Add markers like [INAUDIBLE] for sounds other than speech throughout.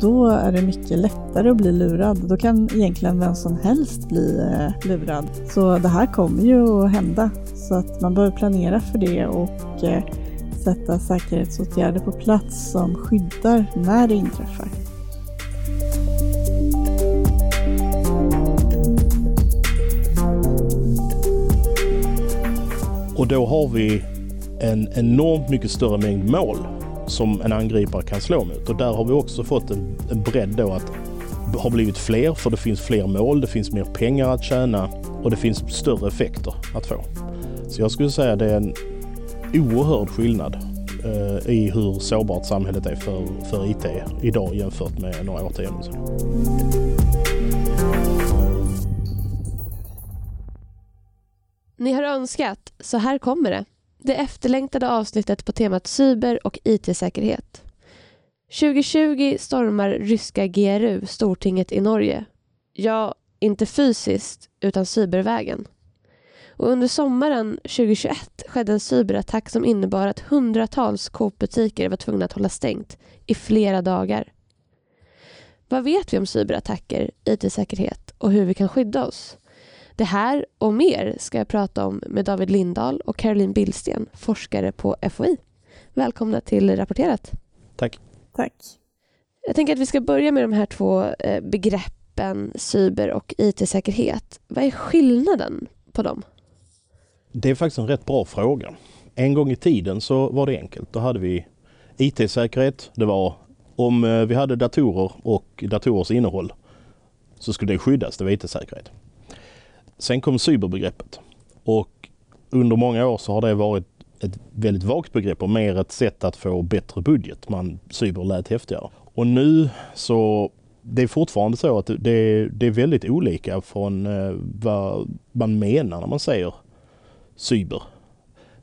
Då är det mycket lättare att bli lurad. Då kan egentligen vem som helst bli eh, lurad. Så det här kommer ju att hända. Så att man behöver planera för det och eh, sätta säkerhetsåtgärder på plats som skyddar när det inträffar. Och då har vi en enormt mycket större mängd mål som en angripare kan slå mot. Och där har vi också fått en, en bredd då att det har blivit fler för det finns fler mål, det finns mer pengar att tjäna och det finns större effekter att få. Så jag skulle säga det är en oerhörd skillnad eh, i hur sårbart samhället är för, för IT idag jämfört med några årtionden sedan. Ni har önskat, så här kommer det. Det efterlängtade avsnittet på temat cyber och IT-säkerhet. 2020 stormar ryska GRU Stortinget i Norge. Ja, inte fysiskt, utan cybervägen. Och under sommaren 2021 skedde en cyberattack som innebar att hundratals Coop-butiker var tvungna att hålla stängt i flera dagar. Vad vet vi om cyberattacker, IT-säkerhet och hur vi kan skydda oss? Det här och mer ska jag prata om med David Lindahl och Caroline Billsten, forskare på FOI. Välkomna till Rapporterat. Tack. Tack. Jag tänker att vi ska börja med de här två eh, begreppen cyber och IT-säkerhet. Vad är skillnaden på dem? Det är faktiskt en rätt bra fråga. En gång i tiden så var det enkelt. Då hade vi IT-säkerhet. Det var om eh, vi hade datorer och datorers innehåll så skulle det skyddas. Det var IT-säkerhet. Sen kom cyberbegreppet och under många år så har det varit ett väldigt vagt begrepp och mer ett sätt att få bättre budget. Man cyber lät häftigare. Och nu så det är fortfarande så att det, det är väldigt olika från eh, vad man menar när man säger cyber.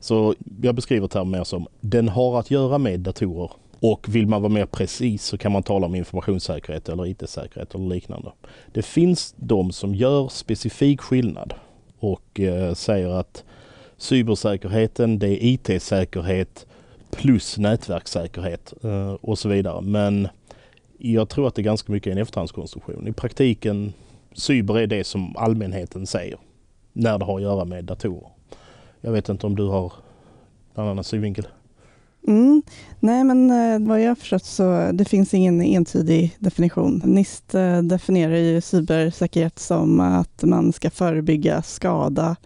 Så jag beskriver termen mer som den har att göra med datorer och vill man vara mer precis så kan man tala om informationssäkerhet eller IT-säkerhet eller liknande. Det finns de som gör specifik skillnad och eh, säger att cybersäkerheten det är IT-säkerhet plus nätverkssäkerhet eh, och så vidare. Men jag tror att det är ganska mycket en efterhandskonstruktion. I praktiken, cyber är det som allmänheten säger när det har att göra med datorer. Jag vet inte om du har någon annan synvinkel? Mm. Nej, men eh, vad jag har förstått så det finns ingen entydig definition. NIST eh, definierar ju cybersäkerhet som att man ska förebygga skada,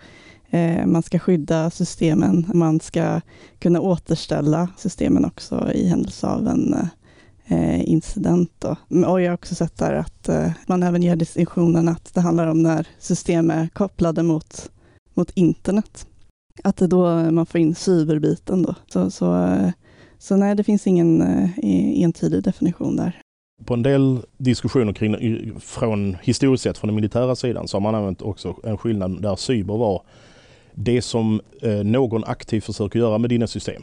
eh, man ska skydda systemen, man ska kunna återställa systemen också i händelse av en incident. Då. Mm, och jag har också sett där att man även gör distinktionen att det handlar om när system är kopplade mot, mot internet att det då man får in cyberbiten då. Så, så, så nej, det finns ingen eh, entydig definition där. På en del diskussioner kring, från historiskt sett från den militära sidan så har man använt också en skillnad där cyber var det som eh, någon aktivt försöker göra med dina system.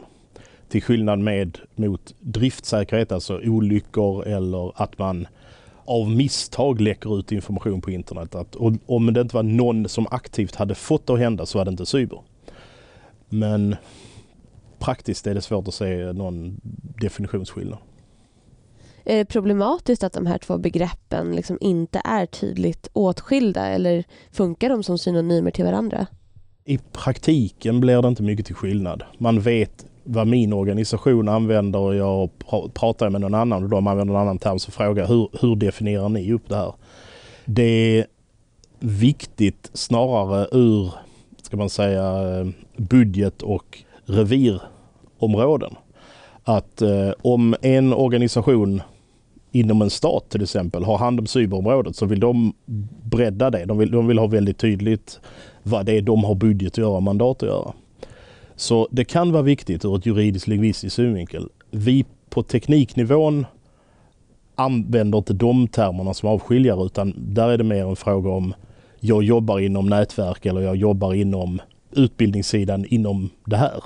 Till skillnad med mot driftsäkerhet, alltså olyckor eller att man av misstag läcker ut information på internet. Att, om det inte var någon som aktivt hade fått det att hända så var det inte cyber. Men praktiskt är det svårt att se någon definitionsskillnad. Är det problematiskt att de här två begreppen liksom inte är tydligt åtskilda eller funkar de som synonymer till varandra? I praktiken blir det inte mycket till skillnad. Man vet vad min organisation använder och jag pratar med någon annan och de använder en annan term så frågar hur, hur definierar ni upp det här? Det är viktigt snarare ur ska man säga, eh, budget och revirområden. Att eh, om en organisation inom en stat till exempel har hand om cyberområdet så vill de bredda det. De vill, de vill ha väldigt tydligt vad det är de har budget att göra och mandat att göra. Så det kan vara viktigt ur ett juridiskt lingvistiskt synvinkel. Vi på tekniknivån använder inte de termerna som avskiljare utan där är det mer en fråga om jag jobbar inom nätverk eller jag jobbar inom utbildningssidan inom det här.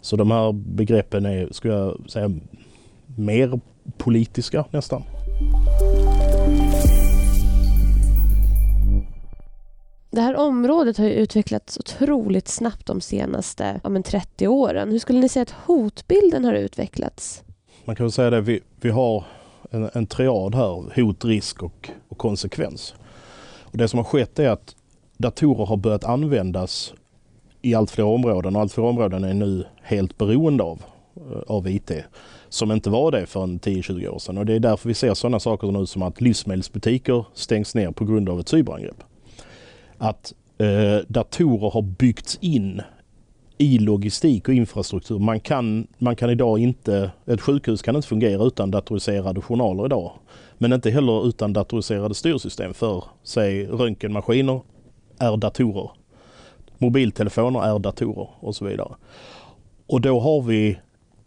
Så de här begreppen är, skulle jag säga, mer politiska nästan. Det här området har ju utvecklats otroligt snabbt de senaste ja, men 30 åren. Hur skulle ni säga att hotbilden har utvecklats? Man kan väl säga det, vi, vi har en, en triad här, hot, risk och, och konsekvens. Och det som har skett är att datorer har börjat användas i allt fler områden och allt fler områden är nu helt beroende av, eh, av IT som inte var det för en 10-20 år sedan. Och det är därför vi ser sådana saker nu som att livsmedelsbutiker stängs ner på grund av ett cyberangrepp. Att eh, datorer har byggts in i logistik och infrastruktur. Man kan, man kan idag inte, ett sjukhus kan inte fungera utan datoriserade journaler idag. Men inte heller utan datoriserade styrsystem för, säg röntgenmaskiner är datorer. Mobiltelefoner är datorer och så vidare. Och då har vi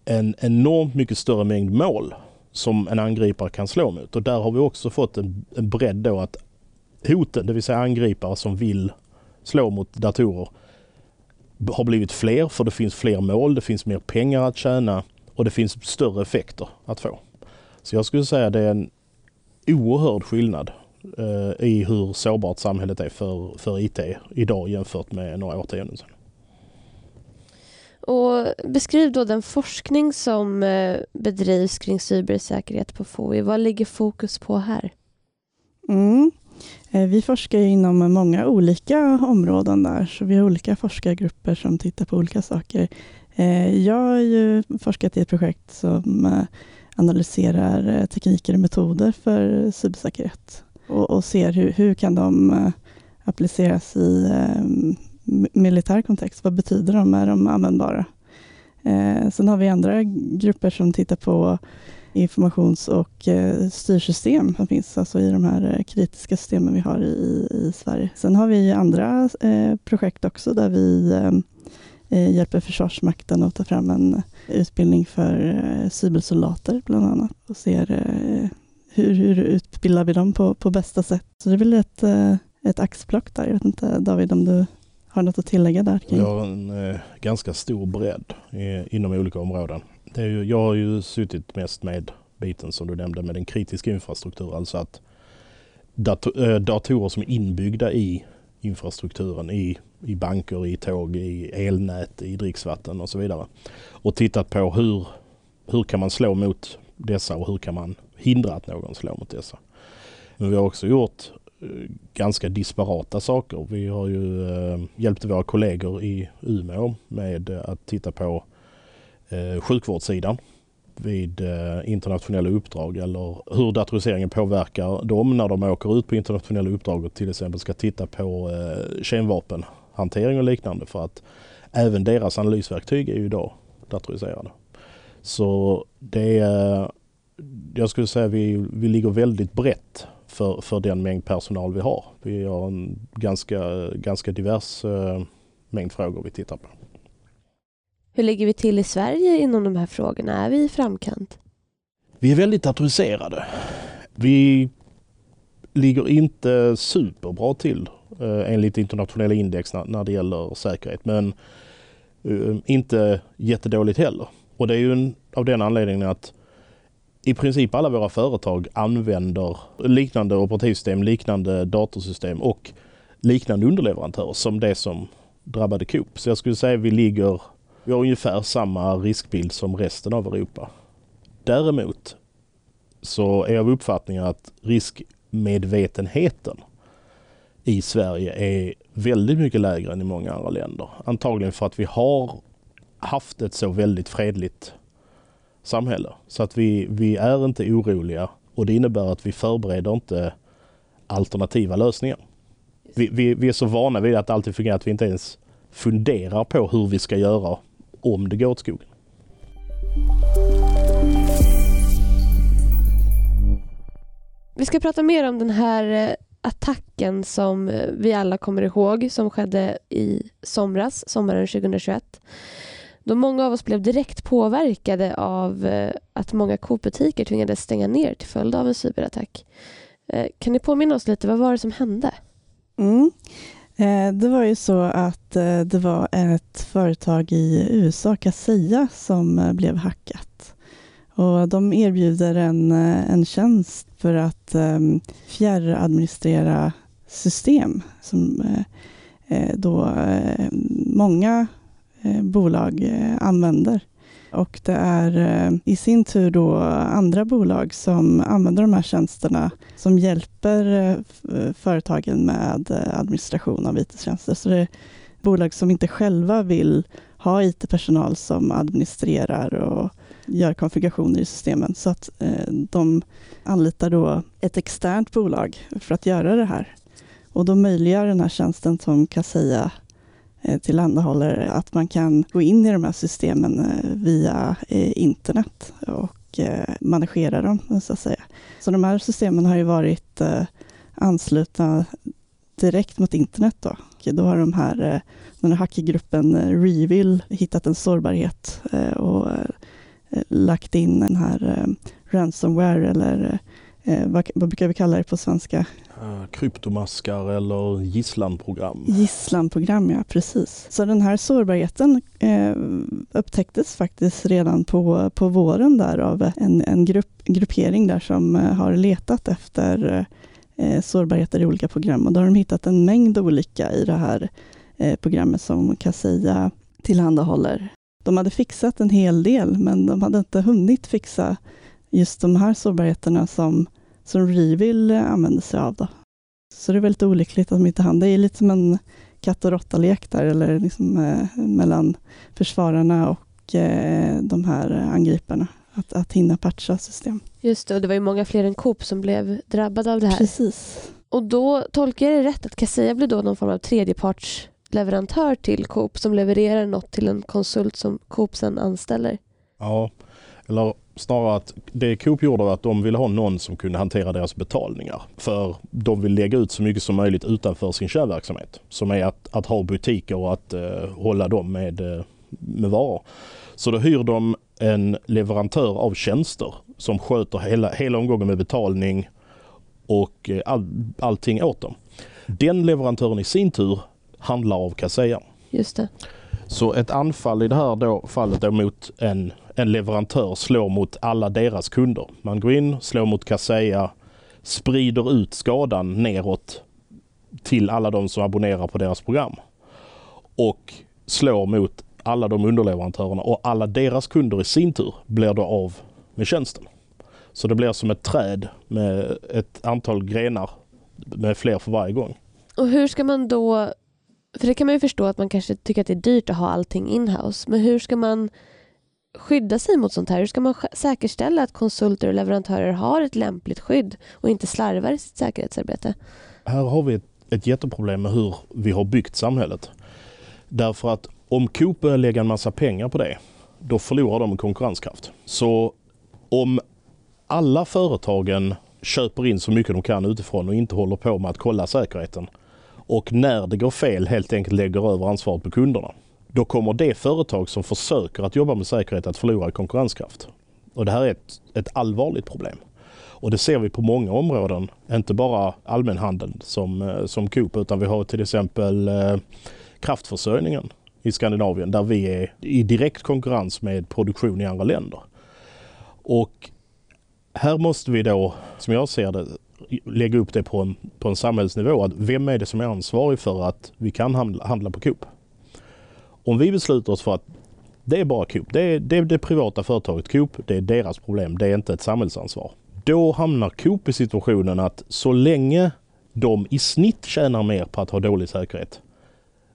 en enormt mycket större mängd mål som en angripare kan slå mot. Och där har vi också fått en, en bredd då att hoten, det vill säga angripare som vill slå mot datorer, har blivit fler för det finns fler mål, det finns mer pengar att tjäna och det finns större effekter att få. Så jag skulle säga det är en oerhörd skillnad eh, i hur sårbart samhället är för, för IT idag jämfört med några årtionden sedan. Och beskriv då den forskning som eh, bedrivs kring cybersäkerhet på FOI. Vad ligger fokus på här? Mm. Eh, vi forskar inom många olika områden där, så vi har olika forskargrupper som tittar på olika saker. Jag har ju forskat i ett projekt som analyserar eh, tekniker och metoder för cybersäkerhet och, och ser hur, hur kan de eh, appliceras i ehm, militär kontext. Vad betyder de? Är de användbara? Eh, sen har vi andra grupper som tittar på informations och eh, styrsystem som finns alltså i de här eh, kritiska systemen vi har i, i Sverige. Sen har vi andra eh, projekt också där vi eh, Eh, hjälper Försvarsmakten att ta fram en eh, utbildning för eh, cybersoldater bland annat och ser hur, hur utbildar vi dem på, på bästa sätt. Så det är väl ett, ett axplock där. Jag vet inte David om du har något att tillägga där? Kring? Har en eh, ganska stor bredd i, inom olika områden. Det är ju, jag har ju suttit mest med biten som du nämnde med den kritiska infrastrukturen. Alltså att dator, eh, datorer som är inbyggda i infrastrukturen i, i banker, i tåg, i elnät, i dricksvatten och så vidare. Och tittat på hur, hur kan man slå mot dessa och hur kan man hindra att någon slår mot dessa. Men vi har också gjort eh, ganska disparata saker. Vi har ju eh, hjälpt våra kollegor i Umeå med att titta på eh, sjukvårdssidan vid eh, internationella uppdrag eller hur datoriseringen påverkar dem när de åker ut på internationella uppdrag och till exempel ska titta på eh, kemvapenhantering och liknande för att även deras analysverktyg är ju idag datoriserade. Så det är, jag skulle säga vi, vi ligger väldigt brett för, för den mängd personal vi har. Vi har en ganska, ganska divers mängd frågor vi tittar på. Hur ligger vi till i Sverige inom de här frågorna? Är vi i framkant? Vi är väldigt datoriserade. Vi ligger inte superbra till eh, enligt internationella index när, när det gäller säkerhet men eh, inte jättedåligt heller. Och det är ju en, av den anledningen att i princip alla våra företag använder liknande operativsystem, liknande datorsystem och liknande underleverantörer som det som drabbade Coop. Så jag skulle säga att vi ligger, vi har ungefär samma riskbild som resten av Europa. Däremot så är jag av uppfattningen att riskmedvetenheten i Sverige är väldigt mycket lägre än i många andra länder. Antagligen för att vi har haft ett så väldigt fredligt samhälle. Så att vi, vi är inte oroliga och det innebär att vi förbereder inte alternativa lösningar. Vi, vi, vi är så vana vid att det alltid fungerar att vi inte ens funderar på hur vi ska göra om det går åt skogen. Vi ska prata mer om den här eh, attacken som eh, vi alla kommer ihåg som skedde i somras, sommaren 2021 då många av oss blev direkt påverkade av eh, att många Coop-butiker tvingades stänga ner till följd av en cyberattack. Kan ni påminna oss lite, vad var det som hände? Mm. Eh, det var ju så att eh, det var ett företag i USA, Kaseya, som eh, blev hackat. Och de erbjuder en, en tjänst för att ehm, fjärradministrera system som då många bolag använder. Och det är eh, i sin tur då andra bolag som använder de här tjänsterna som hjälper eh, företagen med eh, administration av IT-tjänster. Så det är bolag som inte själva vill ha IT-personal som administrerar och gör konfigurationer i systemen. Så att de anlitar då ett externt bolag för att göra det här. Och då möjliggör den här tjänsten som Kaseya säga Eh, tillhandahåller att man kan gå in i de här systemen eh, via eh, internet och managera dem, så att säga. Så de här systemen har ju varit anslutna direkt mot internet. Då. Och då har de här, den här hackergruppen Reveal Revil hittat en sårbarhet och lagt in den här ransomware eller vad brukar vi kalla det på svenska? Eh, kryptomaskar eller gisslanprogram. Gisslanprogram, ja precis. Så den här sårbarheten eh, upptäcktes faktiskt redan på, på våren där av en, en grupp, gruppering där som eh, har letat efter eh, sårbarheter i olika program och då har de hittat en mängd olika i det här eh, programmet som Kaseya tillhandahåller. De hade fixat en hel del men de hade inte hunnit fixa just de här sårbarheterna som, som Revil använder sig av. Då. Så det är väldigt olyckligt att de inte hann. Det är lite som en katt och råtta-lek där, eller liksom, eh, mellan försvararna och eh, de här angriparna att, att hinna patcha system. Just det, och det var ju många fler än Coop som blev drabbade av det här. Precis. Och då tolkar jag det rätt att Kaseya blir då någon form av tredjepartsleverantör till Coop som levererar något till en konsult som Coop sen anställer? Ja, eller snarare att det Coop gjorde var att de ville ha någon som kunde hantera deras betalningar. För de vill lägga ut så mycket som möjligt utanför sin kärnverksamhet. Som är att, att ha butiker och att uh, hålla dem med, uh, med varor. Så då hyr de en leverantör av tjänster som sköter hela, hela omgången med betalning och eh, all, allting åt dem. Den leverantören i sin tur handlar av Kaseya. Just det. Så ett anfall i det här då, fallet då mot en, en leverantör slår mot alla deras kunder. Man går in, slår mot Kaseya, sprider ut skadan neråt till alla de som abonnerar på deras program. Och slår mot alla de underleverantörerna och alla deras kunder i sin tur blir då av med tjänsten. Så det blir som ett träd med ett antal grenar med fler för varje gång. Och hur ska man då, för det kan man ju förstå att man kanske tycker att det är dyrt att ha allting inhouse, men hur ska man skydda sig mot sånt här? Hur ska man säkerställa att konsulter och leverantörer har ett lämpligt skydd och inte slarvar i sitt säkerhetsarbete? Här har vi ett, ett jätteproblem med hur vi har byggt samhället. Därför att om Coop börjar lägga en massa pengar på det, då förlorar de konkurrenskraft. Så om alla företagen köper in så mycket de kan utifrån och inte håller på med att kolla säkerheten och när det går fel helt enkelt lägger över ansvaret på kunderna. Då kommer det företag som försöker att jobba med säkerhet att förlora i konkurrenskraft. Och det här är ett, ett allvarligt problem. Och det ser vi på många områden, inte bara allmänhandeln som, eh, som Coop utan vi har till exempel eh, kraftförsörjningen i Skandinavien där vi är i direkt konkurrens med produktion i andra länder. Och här måste vi då, som jag ser det, lägga upp det på en, på en samhällsnivå. Att vem är det som är ansvarig för att vi kan handla, handla på Coop? Om vi beslutar oss för att det är bara Coop, det är, det är det privata företaget Coop, det är deras problem, det är inte ett samhällsansvar. Då hamnar Coop i situationen att så länge de i snitt tjänar mer på att ha dålig säkerhet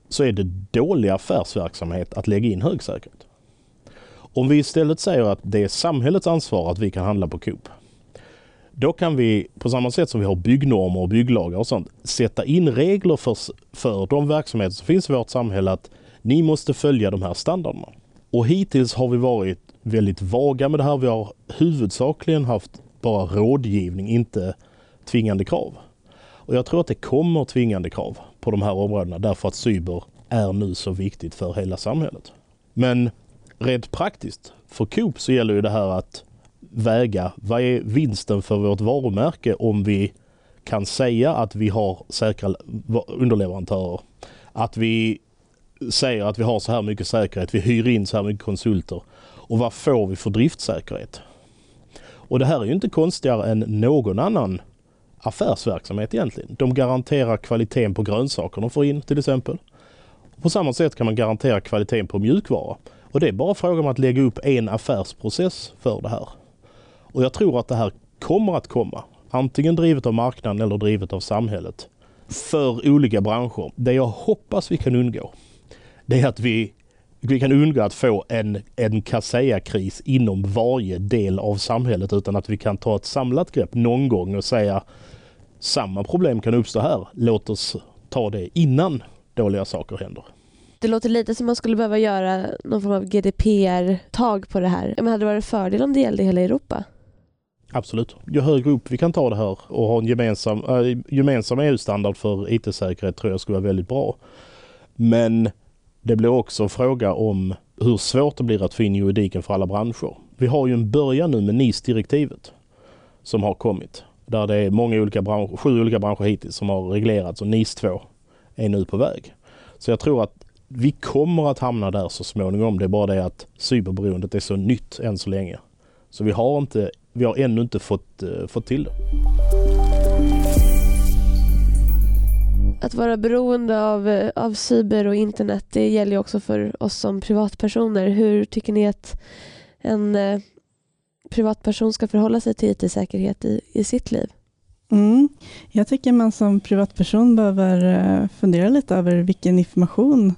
så är det dålig affärsverksamhet att lägga in hög säkerhet. Om vi istället säger att det är samhällets ansvar att vi kan handla på Coop. Då kan vi, på samma sätt som vi har byggnormer och bygglagar och sånt, sätta in regler för, för de verksamheter som finns i vårt samhälle att ni måste följa de här standarderna. Och hittills har vi varit väldigt vaga med det här. Vi har huvudsakligen haft bara rådgivning, inte tvingande krav. Och jag tror att det kommer tvingande krav på de här områdena därför att cyber är nu så viktigt för hela samhället. Men rent praktiskt för Coop så gäller ju det här att väga vad är vinsten för vårt varumärke om vi kan säga att vi har säkra underleverantörer. Att vi säger att vi har så här mycket säkerhet, vi hyr in så här mycket konsulter. Och vad får vi för driftsäkerhet? Och det här är ju inte konstigare än någon annan affärsverksamhet egentligen. De garanterar kvaliteten på grönsaker de får in till exempel. På samma sätt kan man garantera kvaliteten på mjukvara. Och det är bara fråga om att lägga upp en affärsprocess för det här. Och jag tror att det här kommer att komma. Antingen drivet av marknaden eller drivet av samhället. För olika branscher. Det jag hoppas vi kan undgå, det är att vi, vi kan undgå att få en, en kris inom varje del av samhället utan att vi kan ta ett samlat grepp någon gång och säga samma problem kan uppstå här. Låt oss ta det innan dåliga saker händer. Det låter lite som man skulle behöva göra någon form av GDPR-tag på det här. Men hade det varit fördel om det gällde hela Europa? Absolut. Ju högre upp vi kan ta det här och ha en gemensam, äh, gemensam EU-standard för IT-säkerhet tror jag skulle vara väldigt bra. Men det blir också en fråga om hur svårt det blir att få in juridiken för alla branscher. Vi har ju en början nu med NIS-direktivet som har kommit. Där det är många olika branscher, sju olika branscher hittills som har reglerats och NIS 2 är nu på väg. Så jag tror att vi kommer att hamna där så småningom. Det är bara det att cyberberoendet är så nytt än så länge. Så vi har, inte, vi har ännu inte fått, uh, fått till det. Att vara beroende av, eh, av cyber och internet, det gäller ju också för oss som privatpersoner. Hur tycker ni att en eh, privatperson ska förhålla sig till IT-säkerhet i, i sitt liv? Mm. Jag tycker man som privatperson behöver eh, fundera lite över vilken information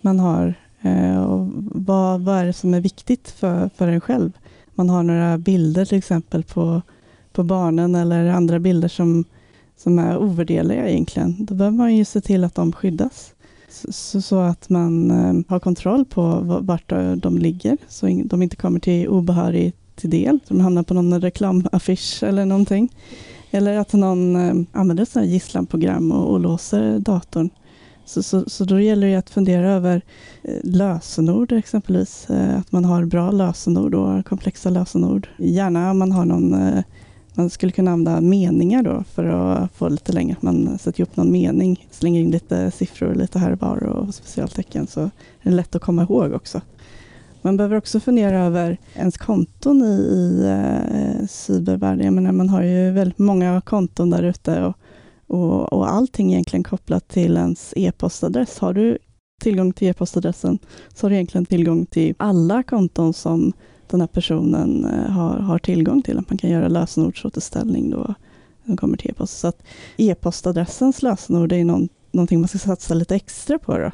man har eh, och vad, vad är det som är viktigt för, för en själv. Man har några bilder till exempel på, på barnen eller andra bilder som, som är ovärderliga egentligen. Då behöver man ju se till att de skyddas. Så, så att man eh, har kontroll på vart de ligger, så de inte kommer till obehörig till del. Så de hamnar på någon reklamaffisch eller någonting. Eller att någon eh, använder använder här gisslanprogram och, och låser datorn. Så, så, så då gäller det att fundera över eh, lösenord exempelvis. Att man har bra lösenord och komplexa lösenord. Gärna om man har någon man skulle kunna använda meningar då för att få lite längre. Man sätter upp någon mening, slänger in lite siffror lite här och var och specialtecken så är det lätt att komma ihåg också. Man behöver också fundera över ens konton i, i eh, cybervärlden. Jag menar, man har ju väldigt många konton där ute och och, och allting egentligen kopplat till ens e-postadress. Har du tillgång till e-postadressen så har du egentligen tillgång till alla konton som den här personen eh, har, har tillgång till. Att man kan göra lösenordsåterställning då den kommer till e-post. Så att e-postadressens lösenord är någon, någonting man ska satsa lite extra på. Då.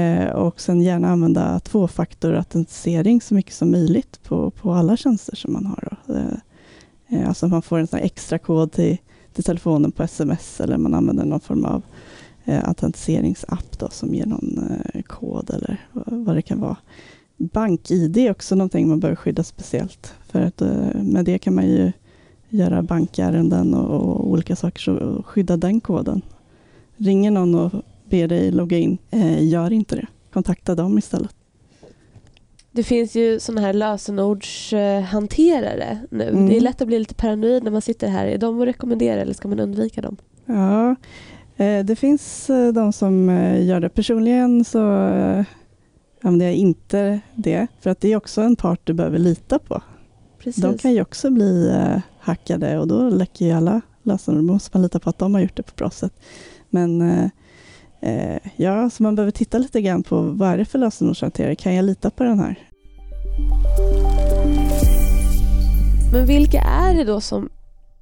Eh, och sen gärna använda tvåfaktorautentisering så mycket som möjligt på, på alla tjänster som man har. Då. Eh, eh alltså man får en sån extra kod till till telefonen på sms eller man använder någon form av eh, autentiseringsapp då, som ger någon eh, kod eller vad det kan vara. BankID är också någonting man behöver skydda speciellt. För att eh, med det kan man ju göra bankärenden och, olika saker, så skydda den koden. Ringer någon och ber dig logga in, eh, gör inte det. Kontakta dem istället. Det finns ju sådana här lösenordshanterare nu. Mm. Det är lätt att bli lite paranoid när man sitter här. Är de att rekommendera eller ska man undvika dem? Ja, eh, det finns eh, de som eh, gör det. Personligen så använder jag inte det, för att det är också en part du behöver lita på. Precis. De kan ju också bli hackade och då läcker ju alla lösenord. Då måste man lita på att de har gjort det på ett bra sätt. Men Eh, ja, så man behöver titta lite grann på vad är det för lösenordshanterare? Kan jag lita på den här? Men vilka är det då som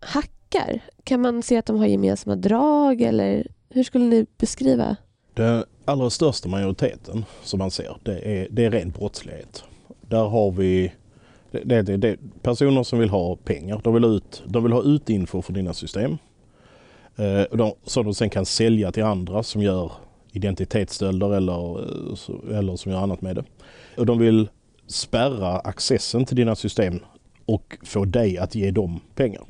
hackar? Kan man se att de har gemensamma drag eller hur skulle ni beskriva? Den allra största majoriteten som man ser, det är, det är ren brottslighet. Där har vi det, det, det, personer som vill ha pengar. De vill, ut, de vill ha ut info från dina system. Eh, de, som de sen kan sälja till andra som gör identitetsstölder eller, eh, eller som gör annat med det. Och de vill spärra accessen till dina system och få dig att ge dem pengar.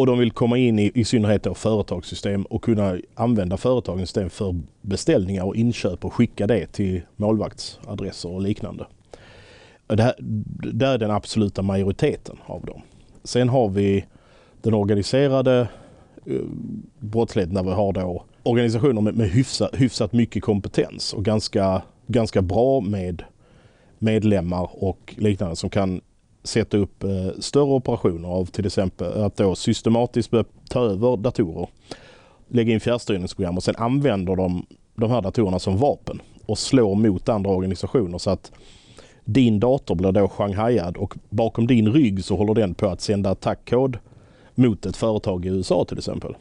Och de vill komma in i, i synnerhet då företagssystem och kunna använda företagens system för beställningar och inköp och skicka det till målvaktsadresser och liknande. Det här, det är den absoluta majoriteten av dem. Sen har vi den organiserade Eh, brottsligheten där vi har då organisationer med, med hyfsat, hyfsat mycket kompetens och ganska, ganska bra med medlemmar och liknande som kan sätta upp eh, större operationer av till exempel att då systematiskt ta över datorer, lägga in fjärrstyrningsprogram och sen använder de de här datorerna som vapen och slår mot andra organisationer så att din dator blir då shanghajad och bakom din rygg så håller den på att sända attackkod mot ett företag i USA till exempel.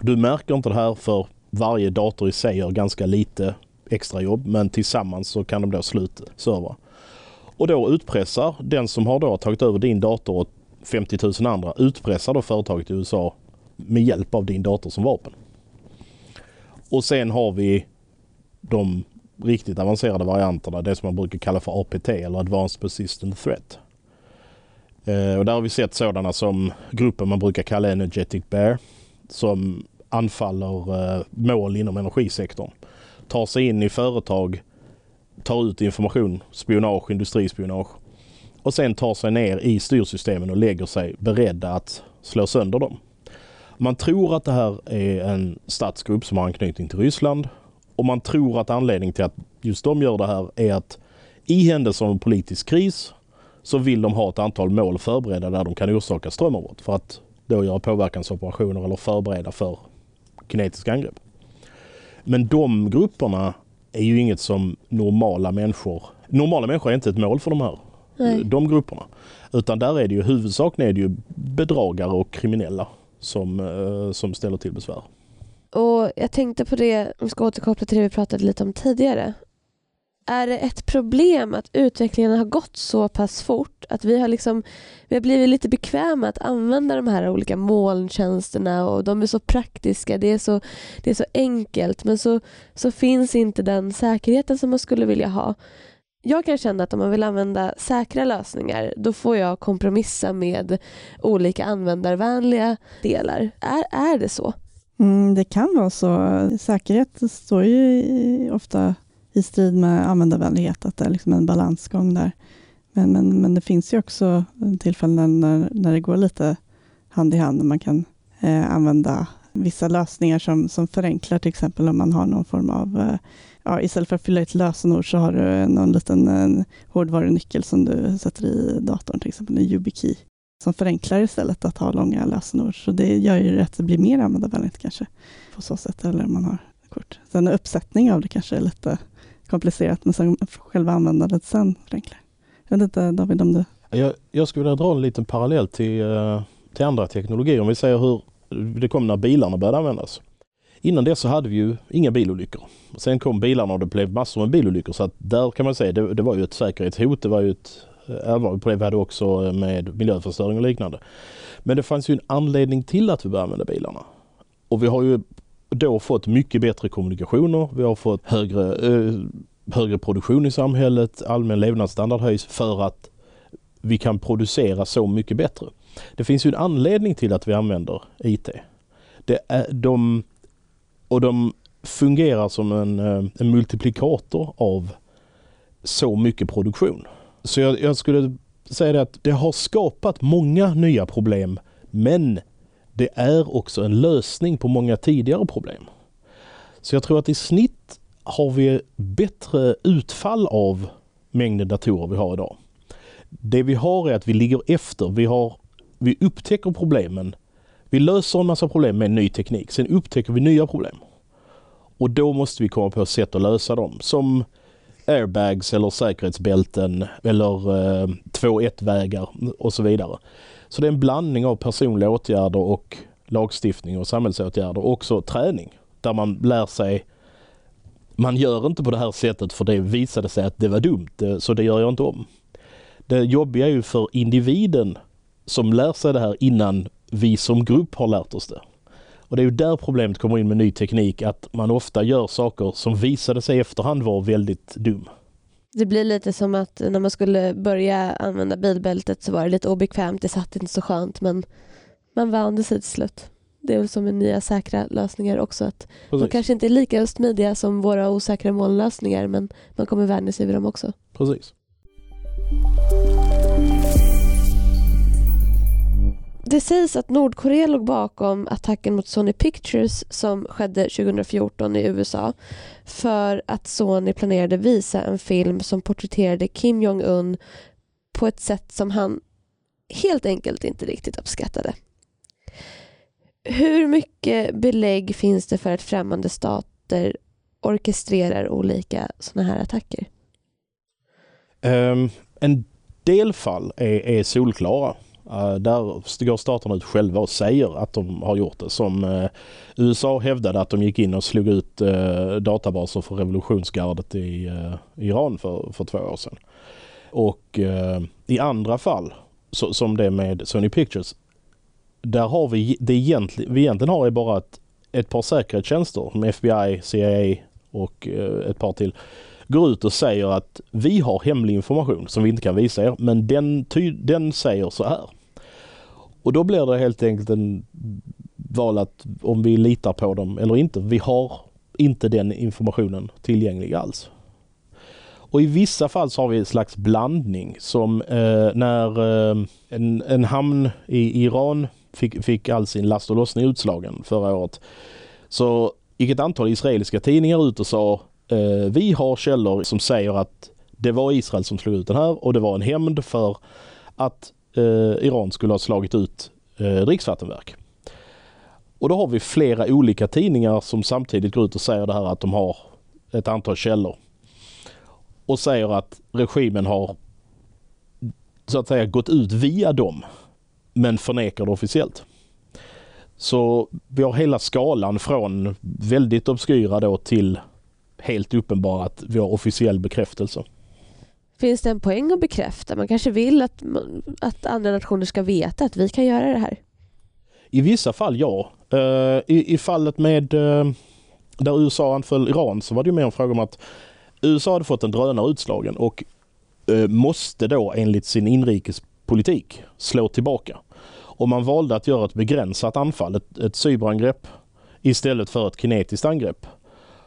Du märker inte det här för varje dator i sig gör ganska lite extra jobb men tillsammans så kan de då sluta servrar. Och då utpressar den som har då tagit över din dator och 50 000 andra utpressar då företaget i USA med hjälp av din dator som vapen. Och sen har vi de riktigt avancerade varianterna, det som man brukar kalla för APT eller Advanced Persistent Threat. Eh, och där har vi sett sådana som gruppen man brukar kalla Energetic Bear som anfaller eh, mål inom energisektorn. Tar sig in i företag, tar ut information, spionage, industrispionage och sen tar sig ner i styrsystemen och lägger sig beredda att slå sönder dem. Man tror att det här är en statsgrupp som har anknytning till Ryssland och man tror att anledningen till att just de gör det här är att i händelse av en politisk kris så vill de ha ett antal mål förberedda där de kan orsaka strömavbrott för att då göra påverkansoperationer eller förbereda för kinetiska angrepp. Men de grupperna är ju inget som normala människor... Normala människor är inte ett mål för de här Nej. de grupperna. Utan där är det ju huvudsakligen är det ju bedragare och kriminella som, eh, som ställer till besvär. Och jag tänkte på det, vi ska återkoppla till det vi pratade lite om tidigare. Är det ett problem att utvecklingen har gått så pass fort att vi har, liksom, vi har blivit lite bekväma att använda de här olika molntjänsterna och de är så praktiska, det är så, det är så enkelt men så, så finns inte den säkerheten som man skulle vilja ha. Jag kan känna att om man vill använda säkra lösningar då får jag kompromissa med olika användarvänliga delar. Är, är det så? Mm, det kan vara så. Säkerhet står ju ofta i strid med användarvänlighet, att det är liksom en balansgång där. Men, men, men det finns ju också tillfällen när, när det går lite hand i hand, när man kan eh, använda vissa lösningar som, som förenklar, till exempel om man har någon form av, eh, ja, istället för att fylla i ett lösenord så har du någon liten en hårdvarunyckel som du sätter i datorn, till exempel en YubiKey som förenklar istället att ha långa lösenord. Så det gör ju att det blir mer användarvänligt kanske på så sätt, eller om man har kort. Sen uppsättning av det kanske är lite komplicerat, men sen själva användandet sen förenklar. Jag vet inte David om du... Jag, jag skulle vilja dra en liten parallell till, eh, till andra teknologier. Om vi säger hur det kom när bilarna började användas. Innan det så hade vi ju inga bilolyckor. Sen kom bilarna och det blev massor med bilolyckor så att där kan man säga det, det var ju ett säkerhetshot. Det var ju ett allvarligt problem vi hade också eh, med miljöförstöring och liknande. Men det fanns ju en anledning till att vi började använda bilarna. Och vi har ju då fått mycket bättre kommunikationer. Vi har fått högre, eh, högre produktion i samhället, allmän levnadsstandard höjs för att vi kan producera så mycket bättre. Det finns ju en anledning till att vi använder IT. Det är de, och de fungerar som en, eh, en multiplikator av så mycket produktion. Så jag, jag skulle säga det att det har skapat många nya problem men det är också en lösning på många tidigare problem. Så jag tror att i snitt har vi bättre utfall av mängden datorer vi har idag. Det vi har är att vi ligger efter. Vi, har, vi upptäcker problemen. Vi löser en massa problem med ny teknik. Sen upptäcker vi nya problem. Och då måste vi komma på sätt att lösa dem. Som airbags eller säkerhetsbälten eller eh, 2-1-vägar och så vidare. Så det är en blandning av personliga åtgärder och lagstiftning och samhällsåtgärder och också träning där man lär sig man gör inte på det här sättet för det visade sig att det var dumt eh, så det gör jag inte om. Det jobbiga är ju för individen som lär sig det här innan vi som grupp har lärt oss det. Och det är ju där problemet kommer in med ny teknik, att man ofta gör saker som visade sig i efterhand vara väldigt dum. Det blir lite som att när man skulle börja använda bilbältet så var det lite obekvämt, det satt inte så skönt men man vande sig till slut. Det är väl som med nya säkra lösningar också. att De kanske inte är lika smidiga som våra osäkra molnlösningar men man kommer vänja sig vid dem också. Precis. Det sägs att Nordkorea låg bakom attacken mot Sony Pictures som skedde 2014 i USA för att Sony planerade visa en film som porträtterade Kim Jong-Un på ett sätt som han helt enkelt inte riktigt uppskattade. Hur mycket belägg finns det för att främmande stater orkestrerar olika sådana här attacker? Um, en del fall är, är solklara. Eh, där går staterna ut själva och säger att de har gjort det. Som eh, USA hävdade att de gick in och slog ut eh, databaser för revolutionsgardet i Iran för, för två år sedan. Och i andra fall, så, som det med Sony Pictures, där har vi det egentligen, vi egentligen har är bara ett, ett par säkerhetstjänster som FBI, CIA och ett par till går ut och säger att vi har hemlig information som vi inte kan visa er men den, den säger så här. Och då blir det helt enkelt en val att om vi litar på dem eller inte. Vi har inte den informationen tillgänglig alls. Och i vissa fall så har vi en slags blandning som eh, när eh, en, en hamn i Iran fick, fick all sin last och lossning utslagen förra året. Så gick ett antal israeliska tidningar ut och sa Eh, vi har källor som säger att det var Israel som slog ut den här och det var en hämnd för att eh, Iran skulle ha slagit ut eh, dricksvattenverk. Och då har vi flera olika tidningar som samtidigt går ut och säger det här att de har ett antal källor. Och säger att regimen har så att säga gått ut via dem men förnekar det officiellt. Så vi har hela skalan från väldigt obskyra då till helt uppenbara att vi har officiell bekräftelse. Finns det en poäng att bekräfta? Man kanske vill att, att andra nationer ska veta att vi kan göra det här? I vissa fall ja. Uh, i, I fallet med uh, där USA anföll Iran så var det mer en fråga om att USA hade fått en drönare utslagen och uh, måste då enligt sin inrikespolitik slå tillbaka. Och man valde att göra ett begränsat anfall, ett, ett cyberangrepp istället för ett kinetiskt angrepp.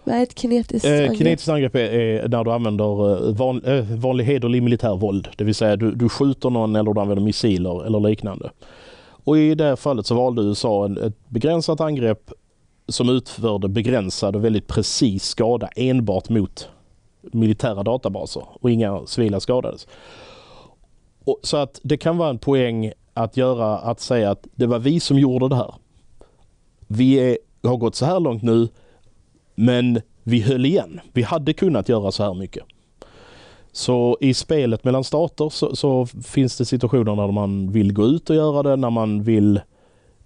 Vad är ett kinetiskt eh, angrepp? Kinetiskt angrepp är, är när du använder eh, van, eh, vanlig hederlig militär våld. Det vill säga du, du skjuter någon eller du använder missiler eller liknande. Och i det fallet så valde USA ett begränsat angrepp som utförde begränsad och väldigt precis skada enbart mot militära databaser och inga civila skadades. Och, så att det kan vara en poäng att göra att säga att det var vi som gjorde det här. Vi är, har gått så här långt nu men vi höll igen. Vi hade kunnat göra så här mycket. Så i spelet mellan stater så, så, finns det situationer när man vill gå ut och göra det, när man vill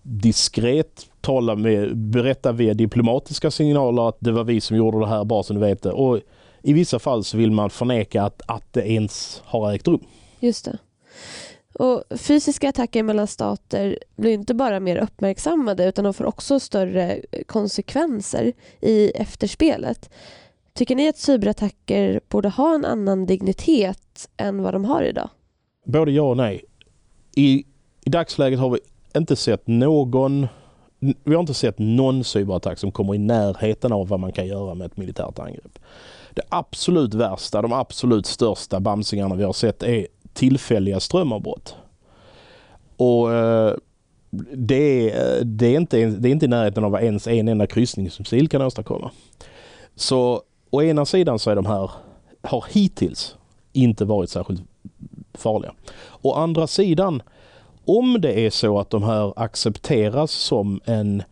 diskret tala med, berätta via diplomatiska signaler att det var vi som gjorde det här, bara så ni vet det. Och i vissa fall så vill man förneka att, att det ens har ägt rum. Just det. Och fysiska attacker mellan stater blir inte bara mer uppmärksammade utan de får också större eh, konsekvenser i efterspelet. Tycker ni att cyberattacker borde ha en annan dignitet än vad de har idag? Både ja och nej. I, i dagsläget har vi inte sett någon vi har inte sett någon cyberattack som kommer i närheten av vad man kan göra med ett militärt angrepp. Det absolut värsta, de absolut största bamsingarna vi har sett är tillfälliga strömavbrott. Och eh, det är, det, är inte, det är inte i närheten av vad ens en enda kryssningsmissil kan åstadkomma. Så å ena sidan så är de här, har hittills inte varit särskilt farliga. Å andra sidan, om det är så att de här accepteras som en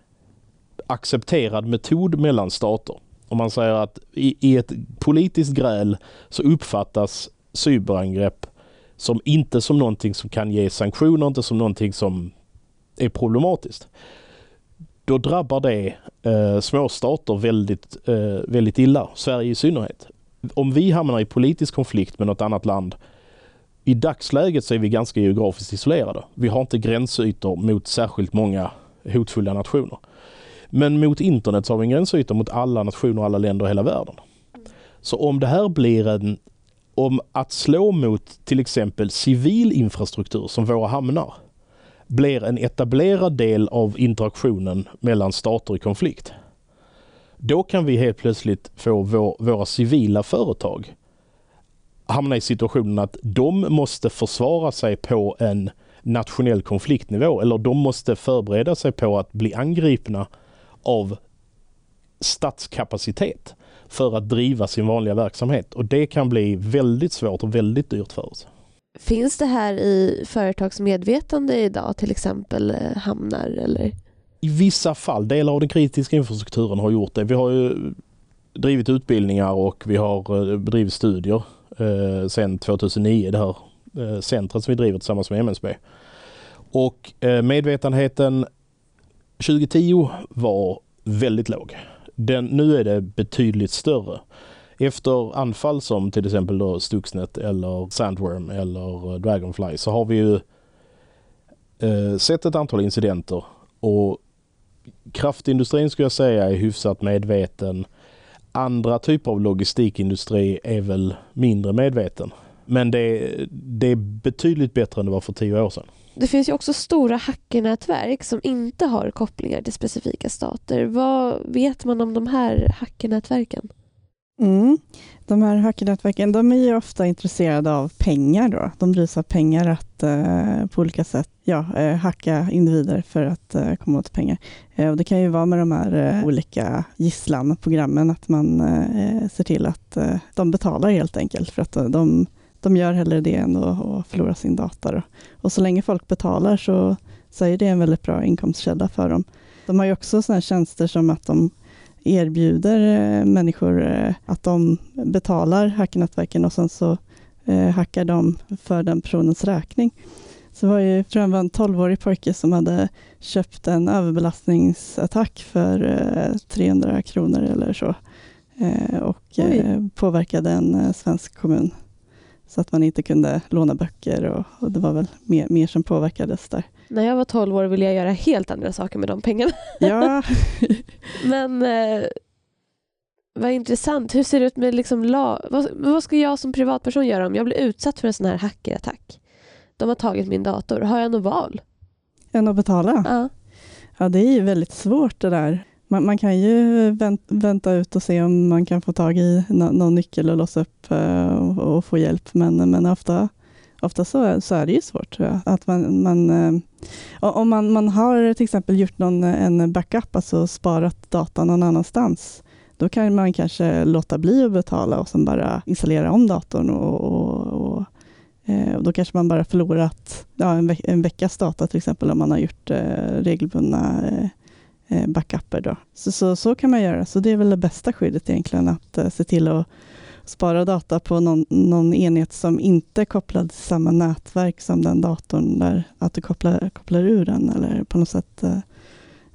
accepterad metod mellan stater. Om man säger att i, i ett politiskt gräl så uppfattas cyberangrepp som inte som någonting som kan ge sanktioner, inte som någonting som är problematiskt. Då drabbar det eh, småstater väldigt, eh, väldigt illa, Sverige i synnerhet. Om vi hamnar i politisk konflikt med något annat land, i dagsläget så är vi ganska geografiskt isolerade. Vi har inte gränsytor mot särskilt många hotfulla nationer. Men mot internet så har vi en gränsyta mot alla nationer, alla länder i hela världen. Så om det här blir en om att slå mot till exempel civil infrastruktur som våra hamnar blir en etablerad del av interaktionen mellan stater i konflikt. Då kan vi helt plötsligt få vår, våra civila företag hamna i situationen att de måste försvara sig på en nationell konfliktnivå eller de måste förbereda sig på att bli angripna av statskapacitet för att driva sin vanliga verksamhet och det kan bli väldigt svårt och väldigt dyrt för oss. Finns det här i företagsmedvetande idag, till exempel eh, hamnar eller? I vissa fall, delar av den kritiska infrastrukturen har gjort det. Vi har ju drivit utbildningar och vi har eh, bedrivit studier eh, sedan 2009, det här eh, centret som vi driver tillsammans med MSB. Och eh, medvetenheten 2010 var väldigt låg. Den, nu är det betydligt större. Efter anfall som till exempel då Stuxnet eller Sandworm eller eh, Dragonfly så har vi ju eh, sett ett antal incidenter och kraftindustrin skulle jag säga är hyfsat medveten. Andra typer av logistikindustri är väl mindre medveten. Men det, det är betydligt bättre än det var för tio år sedan. Det finns ju också stora hackernätverk som inte har kopplingar till specifika stater. Vad vet man om de här hackernätverken? Mm. De här hackernätverken de är ju ofta intresserade av pengar. Då. De drivs av pengar att eh, på olika sätt ja, eh, hacka individer för att eh, komma åt pengar. Eh, och det kan ju vara med de här eh, olika gisslanprogrammen att man eh, ser till att eh, de betalar helt enkelt för att eh, de, de gör hellre det än att förlora sin data. Då. Och så länge folk betalar så, så är det en väldigt bra inkomstkälla för dem. De har ju också sådana tjänster som att de erbjuder eh, människor eh, att de betalar hackernätverken och sen så eh, hackar de för den personens räkning. Så det var ju, tror jag var en 12-årig pojke som hade köpt en överbelastningsattack för 300 kronor eller så och Oj. påverkade en svensk kommun så att man inte kunde låna böcker och, och det var väl mer, mer som påverkades där. När jag var 12 år ville jag göra helt andra saker med de pengarna. Ja. [LAUGHS] Men eh, vad intressant. Hur ser det ut med liksom lag? Vad, vad, ska jag som privatperson göra om jag blir utsatt för en sån här hackerattack? De har tagit min dator. Har jag något val? Än att betala? Ja. Ja, det är ju väldigt svårt det där. Man, man kan ju vänt, vänta ut och se om man kan få tag i no, någon nyckel och låsa upp eh, och, och, få hjälp, men, men ofta ofta så, så är det ju svårt. Tror jag. Att man, man, eh, om man, man har till exempel gjort någon, en backup, alltså sparat data någon annanstans, då kan man kanske låta bli att betala och sen bara installera om datorn och, och, och eh, och då kanske man bara förlorat ja, en, ve en veckas data till exempel om man har gjort eh, regelbundna eh, Eh, backuper. Då. Så, så, så kan man göra. Så det är väl det bästa skyddet egentligen, att eh, se till att spara data på någon, någon enhet som inte är kopplad till samma nätverk som den datorn, där att du kopplar, kopplar ur den eller på något sätt eh,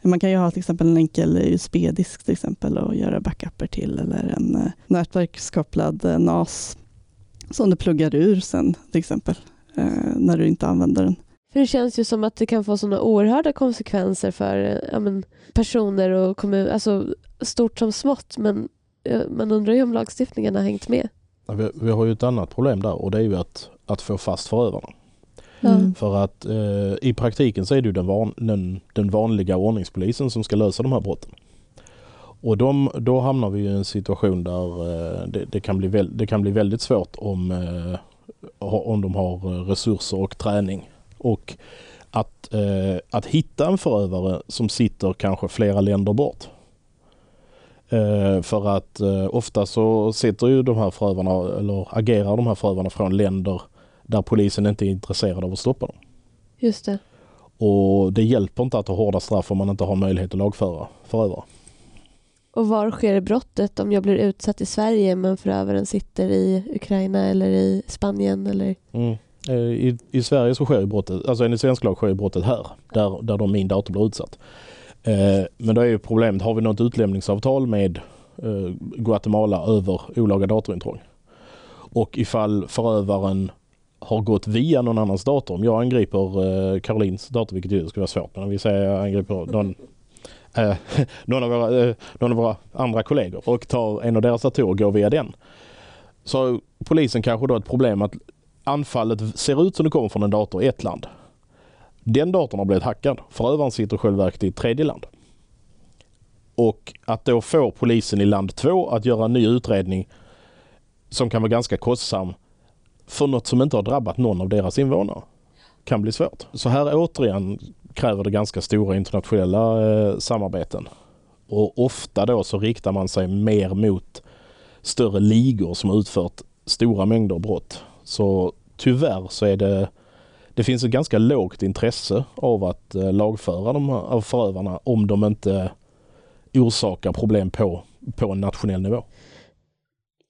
man kan ju ha till exempel en enkel USB-disk till exempel och göra backuper till eller en eh, nätverkskopplad eh, NAS som du pluggar ur sen till exempel eh, när du inte använder den. För Det känns ju som att det kan få sådana oerhörda konsekvenser för ja, men, personer och kommuner, alltså stort som smått men man undrar ju om lagstiftningen har hängt med. Vi, vi, har ju ett annat problem där och det är ju att, att få fast förövarna. Mm. För att eh, i praktiken så är det ju den, van, den, den, vanliga ordningspolisen som ska lösa de här brotten. Och de, då hamnar vi i en situation där eh, det, det, kan bli väl, det kan bli väldigt svårt om, eh, om de har resurser och träning. Och att, eh, att hitta en förövare som sitter kanske flera länder bort. Eh, för att eh, ofta så sitter ju de här förövarna eller agerar de här förövarna från länder där polisen inte är intresserad av att stoppa dem. Just det. Och det hjälper inte att ha hårda straff om man inte har möjlighet att lagföra förövare. Och var sker brottet om jag blir utsatt i Sverige men förövaren sitter i Ukraina eller i Spanien? Eller? Mm. Eh, I, I Sverige så sker ju brottet, alltså enligt svensk lag sker ju brottet här, där, där de min dator blir utsatt. Eh, men då är ju problemet, har vi något utlämningsavtal med eh, Guatemala över olaga datorintrång? Och ifall förövaren har gått via någon annans dator. Om jag angriper eh, Karolins dator, vilket ju skulle vara svårt, men om vi säger jag angriper någon, [LAUGHS] eh, någon, av våra, eh, någon av våra andra kollegor och tar en av deras datorer och går via den. Så har polisen kanske då ett problem att anfallet ser ut som det kommer från en dator i ett land. Den datorn har blivit hackad. Förövaren sitter självverkligt i ett tredje land. Och att då få polisen i land två att göra en ny utredning som kan vara ganska kostsam för något som inte har drabbat någon av deras invånare kan bli svårt. Så här återigen kräver det ganska stora internationella eh, samarbeten. Och ofta då så riktar man sig mer mot större ligor som har utfört stora mängder brott. Så tyvärr så är det det finns ett ganska lågt intresse av att eh, lagföra de här, av förövarna om de inte orsakar problem på, på en nationell nivå.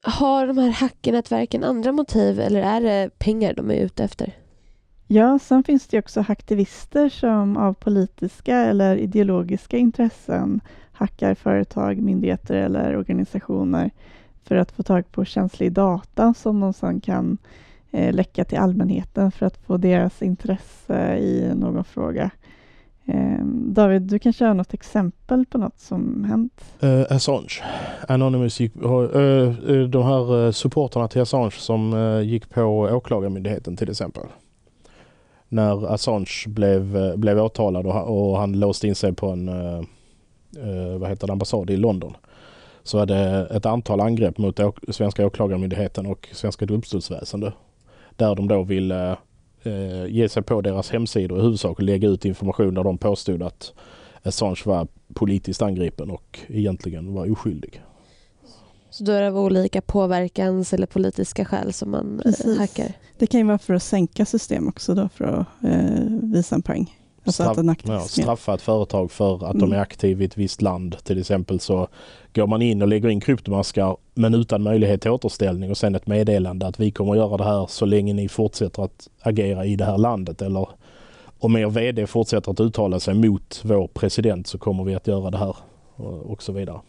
Har de här hackernätverken andra motiv eller är det pengar de är ute efter? Ja, sen finns det också aktivister som av politiska eller ideologiska intressen hackar företag, myndigheter eller organisationer för att få tag på känslig data som de sedan kan eh, läcka till allmänheten för att få deras intresse i någon fråga. Eh, David, du kanske har något exempel på något som hänt? Uh, Assange. Anonymous gick, uh, de här supporterna till Assange som uh, gick på åklagarmyndigheten till exempel. När Assange blev, blev åtalad och, och han låste in sig på en vad heter det, ambassad i London så är det ett antal angrepp mot svenska åklagarmyndigheten och svenska domstolsväsende. Där de då ville eh, ge sig på deras hemsidor i huvudsak och lägga ut information där de påstod att Assange var politiskt angripen och egentligen var oskyldig. Så då är det av olika påverkans eller politiska skäl som man eh, Precis. hackar? Det kan ju vara för att sänka system också då för att eh, visa en poäng. Straff, ja, straffa ett företag för att mm. de är aktiva i ett visst land. Till exempel så går man in och lägger in kryptomaskar men utan möjlighet till återställning och sen ett meddelande att vi kommer att göra det här så länge ni fortsätter att agera i det här landet. Eller om er VD fortsätter att uttala sig mot vår president så kommer vi att göra det här och så vidare.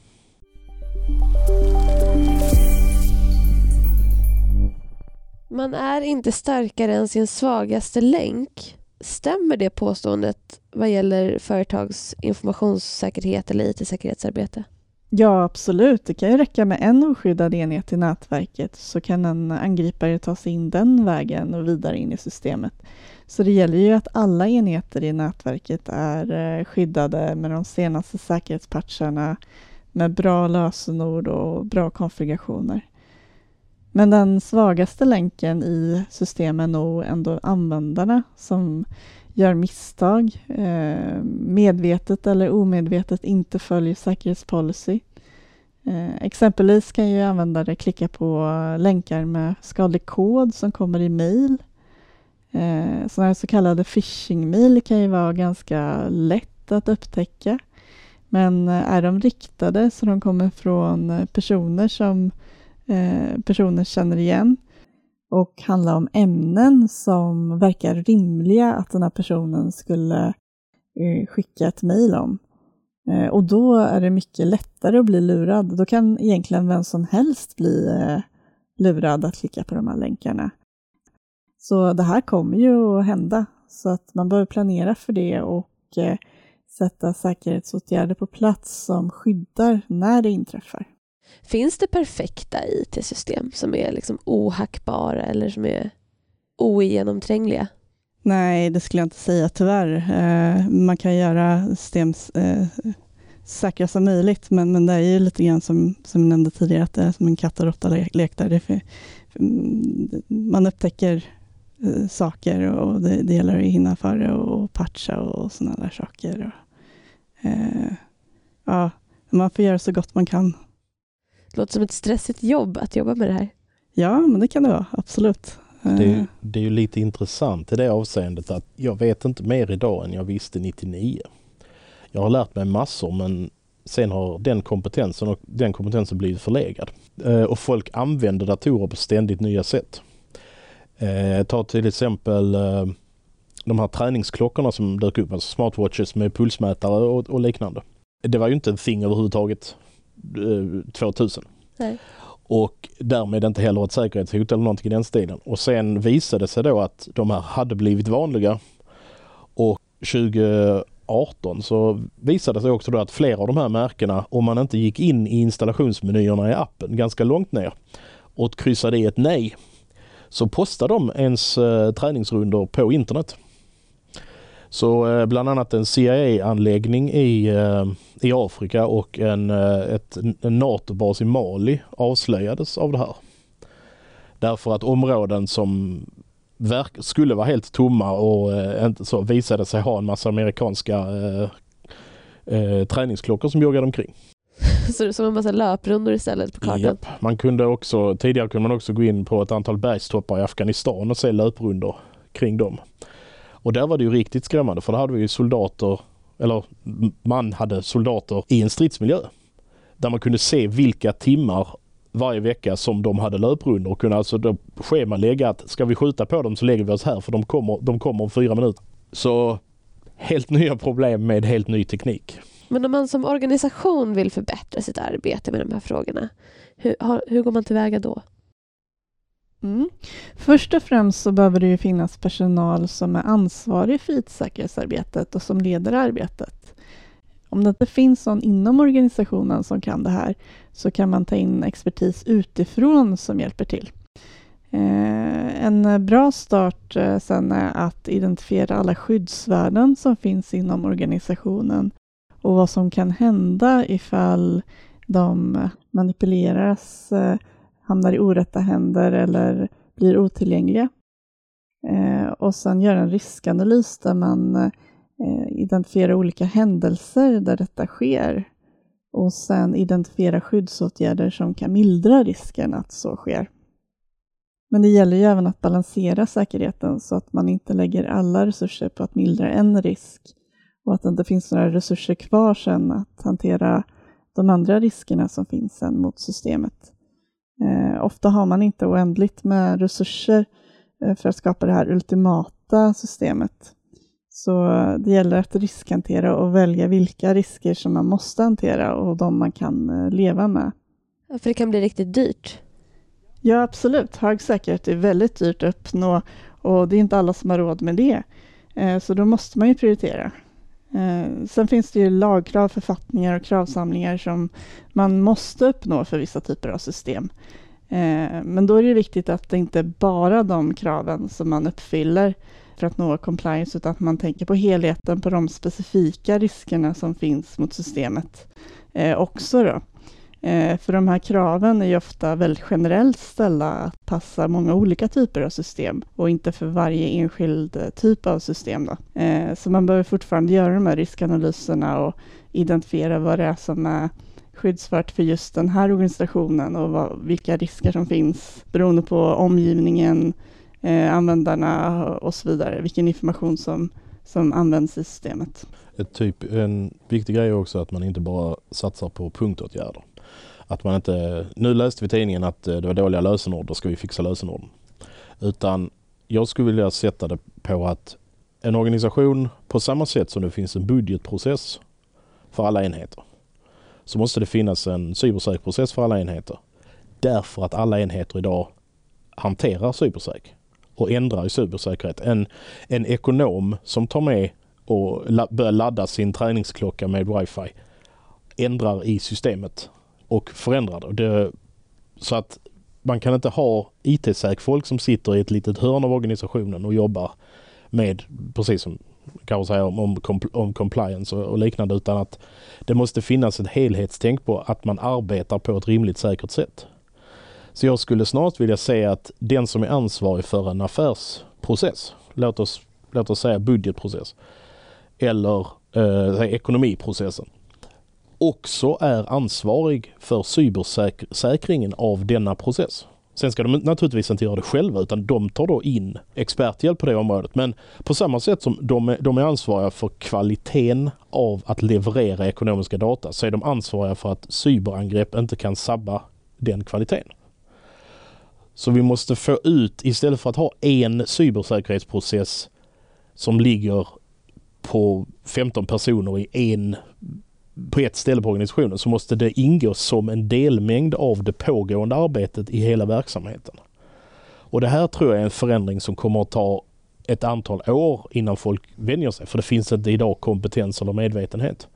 Man är inte starkare än sin svagaste länk. Stämmer det påståendet vad gäller företags informationssäkerhet eller IT-säkerhetsarbete? Ja, absolut. Det kan ju räcka med en oskyddad enhet i nätverket så kan en angripare ta sig in den vägen och vidare in i systemet. Så det gäller ju att alla enheter i nätverket är eh, skyddade med de senaste säkerhetspatcharna med bra lösenord och bra konfigurationer. Men den svagaste länken i systemen är nog ändå användarna som gör misstag, eh, medvetet eller omedvetet inte följer säkerhetspolicy. Eh, exempelvis kan ju användare klicka på länkar med skadlig kod som kommer i mejl. Eh, sådana här så kallade phishing-mejl kan ju vara ganska lätt att upptäcka. Men eh, är de riktade så de kommer från personer som Eh, personer känner igen och handla om ämnen som verkar rimliga att den här personen skulle eh, skicka ett mejl om. Eh, och då är det mycket lättare att bli lurad. Då kan egentligen vem som helst bli eh, lurad att klicka på de här länkarna. Så det här kommer ju att hända, så att man behöver planera för det och eh, sätta säkerhetsåtgärder på plats som skyddar när det inträffar. Finns det perfekta IT-system som är liksom ohackbara eller som är ogenomträngliga? Nej, det skulle jag inte säga tyvärr. Eh, man kan göra system eh, säkra som möjligt, men, men det är ju lite grann som, som jag nämnde tidigare, att det är som en katt och råtta-lek där. Det, mm, man upptäcker eh, saker och det, det gäller att hinna före och patcha och sådana där saker. Och, eh, ja, man får göra så gott man kan. Det låter som ett stressigt jobb att jobba med det här. Ja, men det kan det vara, absolut. Det är, eh. det är ju lite intressant i det avseendet att jag vet inte mer idag än jag visste 99. Jag har lärt mig massor men sen har den kompetensen och den kompetensen blivit förlegad. Eh, och folk använder datorer på ständigt nya sätt. Eh, ta till exempel de här träningsklockorna som dök upp, alltså smartwatches med pulsmätare och, och liknande. Det var ju inte en thing överhuvudtaget 2000. Nej. Och därmed inte heller ett säkerhetshot eller någonting i den stilen. Och sen visade det sig då att de här hade blivit vanliga. Och 2018 så visade det sig också då att flera av de här märkena, om man inte gick in i installationsmenyerna i appen ganska långt ner och kryssade i ett nej, så postade de ens eh, träningsrundor på internet. Så eh, bland annat en CIA-anläggning i, eh, i Afrika och en, eh, ett, en NATO-bas i Mali avslöjades av det här. Därför att områden som verk, skulle vara helt tomma och eh, inte så visade sig ha en massa amerikanska eh, eh, träningsklockor som joggade omkring. [LAUGHS] Så det som en massa löprundor istället på kartan. Japp. Man kunde också, tidigare kunde man också gå in på ett antal bergstoppar i Afghanistan och se löprundor kring dem. Och där var det ju riktigt skrämmande för där hade vi ju soldater, eller man hade soldater i en stridsmiljö. Där man kunde se vilka timmar varje vecka som de hade löprundor och kunde alltså då schemalägga att ska vi skjuta på dem så lägger vi oss här för de kommer, de kommer om fyra minuter. Så helt [LAUGHS] nya problem med helt ny teknik. Men om man som organisation vill förbättra sitt arbete med de här frågorna, hur, hur går man tillväga då? Mm. Först och främst så behöver det ju finnas personal som är ansvarig för IT-säkerhetsarbetet och som leder arbetet. Om det inte finns någon inom organisationen som kan det här så kan man ta in expertis utifrån som hjälper till. Eh, en bra start eh, sen är att identifiera alla skyddsvärden som finns inom organisationen och vad som kan hända ifall de manipuleras, eh, hamnar i orätta händer eller blir otillgängliga. Eh, och sen göra en riskanalys där man eh, identifierar olika händelser där detta sker och sen identifiera skyddsåtgärder som kan mildra risken att så sker. Men det gäller ju även att balansera säkerheten så att man inte lägger alla resurser på att mildra en risk och att det inte finns några resurser kvar sen att hantera de andra riskerna som finns sen mot systemet. Eh, ofta har man inte oändligt med resurser eh, för att skapa det här ultimata systemet. Så det gäller att riskhantera och välja vilka risker som man måste hantera och de man kan eh, leva med. Ja, för det kan bli riktigt dyrt. Ja, absolut. Hög säkerhet är väldigt dyrt att uppnå och det är inte alla som har råd med det. Eh, så då måste man ju prioritera. Eh, sen finns det ju lagkrav, författningar och kravsamlingar som man måste uppnå för vissa typer av system. Eh, men då är det viktigt att det inte bara är de kraven som man uppfyller för att nå compliance, utan att man tänker på helheten, på de specifika riskerna som finns mot systemet eh, också. Då. Eh, för de här kraven är ju ofta väldigt generellt ställda att passa många olika typer av system och inte för varje enskild eh, typ av system. Då. Eh, så man behöver fortfarande göra de här riskanalyserna och identifiera vad det är som är skyddsvärt för just den här organisationen och vad, vilka risker som finns beroende på omgivningen, användarna och så vidare, vilken information som, som används i systemet. Ett typ, en viktig grej är också att man inte bara satsar på punktåtgärder. Att man inte, nu läste vi i tidningen att eh, det var dåliga lösenord, då ska vi fixa lösenorden. Utan jag skulle vilja sätta det på att en organisation på samma sätt som det finns en budgetprocess för alla enheter så måste det finnas en cybersäkerhetsprocess för alla enheter. Därför att alla enheter idag hanterar cybersäkerhet och ändrar i cybersäkerhet. En, en ekonom som tar med och la, börjar ladda sin träningsklocka med wifi ändrar i systemet och förändrar det. Så att man kan inte ha IT-säk folk som sitter i ett litet hörn av organisationen och jobbar med, precis som kanske säga om, om, om compliance och, och, liknande, utan att det måste finnas ett helhetstänk på att man arbetar på ett rimligt säkert sätt. Så jag skulle snart vilja säga att den som är ansvarig för en affärsprocess, låt oss, låt oss säga budgetprocess, eller eh, ekonomiprocessen, också är ansvarig för cybersäkringen av denna process. Sen ska de naturligtvis inte göra det själva utan de tar då in experthjälp på det området. Men på samma sätt som de är, de är ansvariga för kvaliteten av att leverera ekonomiska data så är de ansvariga för att cyberangrepp inte kan sabba den kvaliteten. Så vi måste få ut, istället för att ha en cybersäkerhetsprocess som ligger på 15 personer i en, på ett ställe på organisationen, så måste det ingå som en delmängd av det pågående arbetet i hela verksamheten. Och det här tror jag är en förändring som kommer att ta ett antal år innan folk vänjer sig, för det finns inte idag kompetens eller medvetenhet.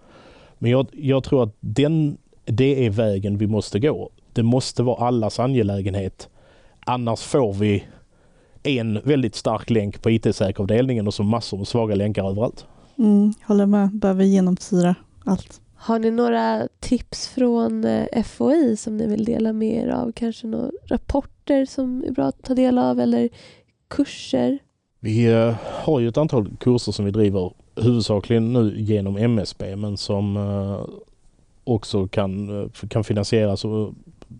Men jag, jag tror att den, det är vägen vi måste gå. Det måste vara allas angelägenhet Annars får vi en väldigt stark länk på IT-säkeravdelningen och så massor med svaga länkar överallt. Mm, håller med, behöver genomsyra allt. Har ni några tips från eh, FOI som ni vill dela med er av? Kanske några rapporter som är bra att ta del av eller kurser? Vi eh, har ju ett antal kurser som vi driver huvudsakligen nu genom MSB men som, eh, också kan, kan finansieras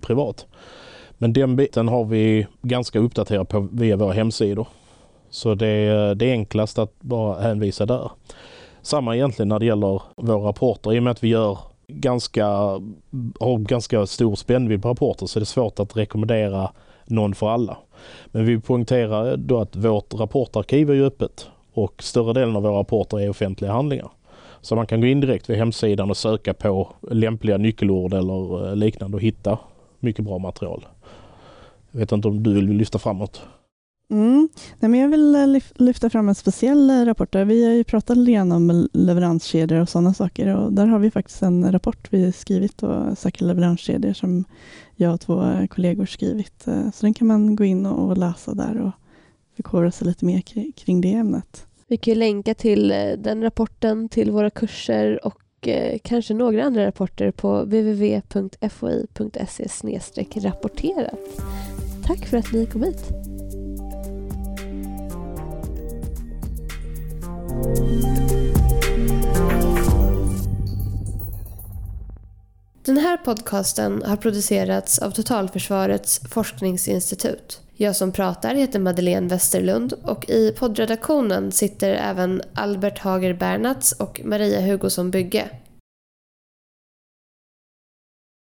privat. Men den biten har vi ganska uppdaterat på via våra hemsidor. Så det, det är enklast att bara hänvisa där. Samma egentligen när det gäller våra rapporter. I och med att vi gör ganska, har ganska stor spännvidd på rapporter så är det svårt att rekommendera någon för alla. Men vi poängterar då att vårt rapportarkiv är ju öppet och större delen av våra rapporter är offentliga handlingar. Så man kan gå in direkt vid hemsidan och söka på lämpliga nyckelord eller eh, liknande och hitta mycket bra material. Jag vet inte om du vill lyfta framåt? Mm. Nej, men jag vill eh, lyfta fram en speciell eh, rapport. Där. Vi har ju pratat lite om leveranskedjor och sådana saker och där har vi faktiskt en rapport vi skrivit och säkra leveranskedjor som jag och två eh, kollegor skrivit. Så den kan man gå in och läsa där och förkovra sig lite mer kring det ämnet. Vi kan länka till den rapporten till våra kurser och kanske några andra rapporter på www.foi.se rapporterat. Tack för att ni kom hit. Den här podcasten har producerats av Totalförsvarets forskningsinstitut. Jag som pratar heter Madeleine Westerlund och i poddredaktionen sitter även Albert Hager Bernats och Maria Hugosson Bygge.